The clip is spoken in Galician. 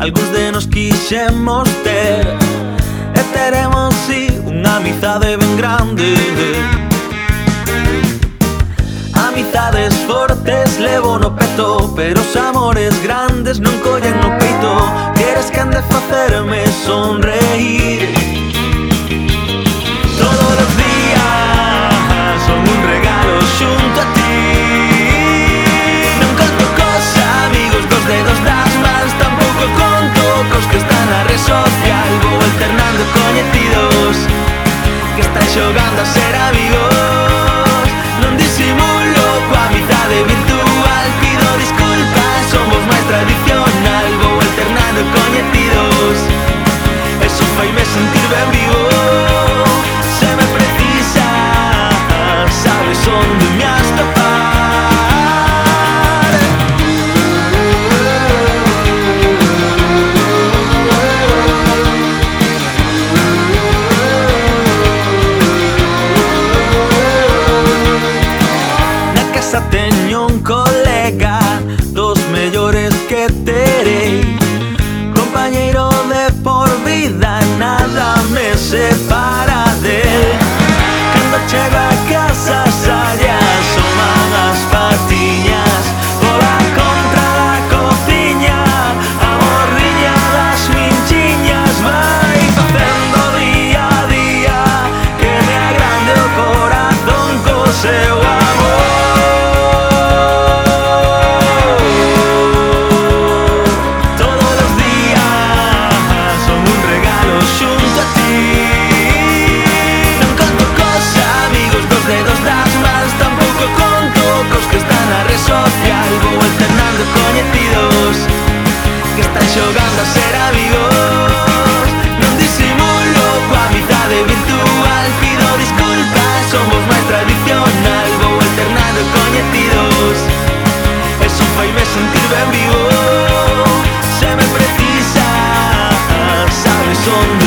Algúns de nos quixemos ter. E teremos si unha amizade ben grande amizades fortes levo no peto Pero os amores grandes non collen no peito. Queres que ande facerme sonreír? Todos os días son un regalo xunto a ti. Non conto cos amigos cos dedos das mans Tampouco conto cos que están na red social Vou alternando coñecidos Que están xogando a ser amigos. Eso fa i sentir-me. Se me precisa, sabes on de mi para del Cando chega a casa saia Soman as patiñas Pola contra da cociña A morriña das minchiñas Vai facendo día a día Que me agrande o corazón co seu Dios. Eso me sentirme abrigo, se me precisa, sabes son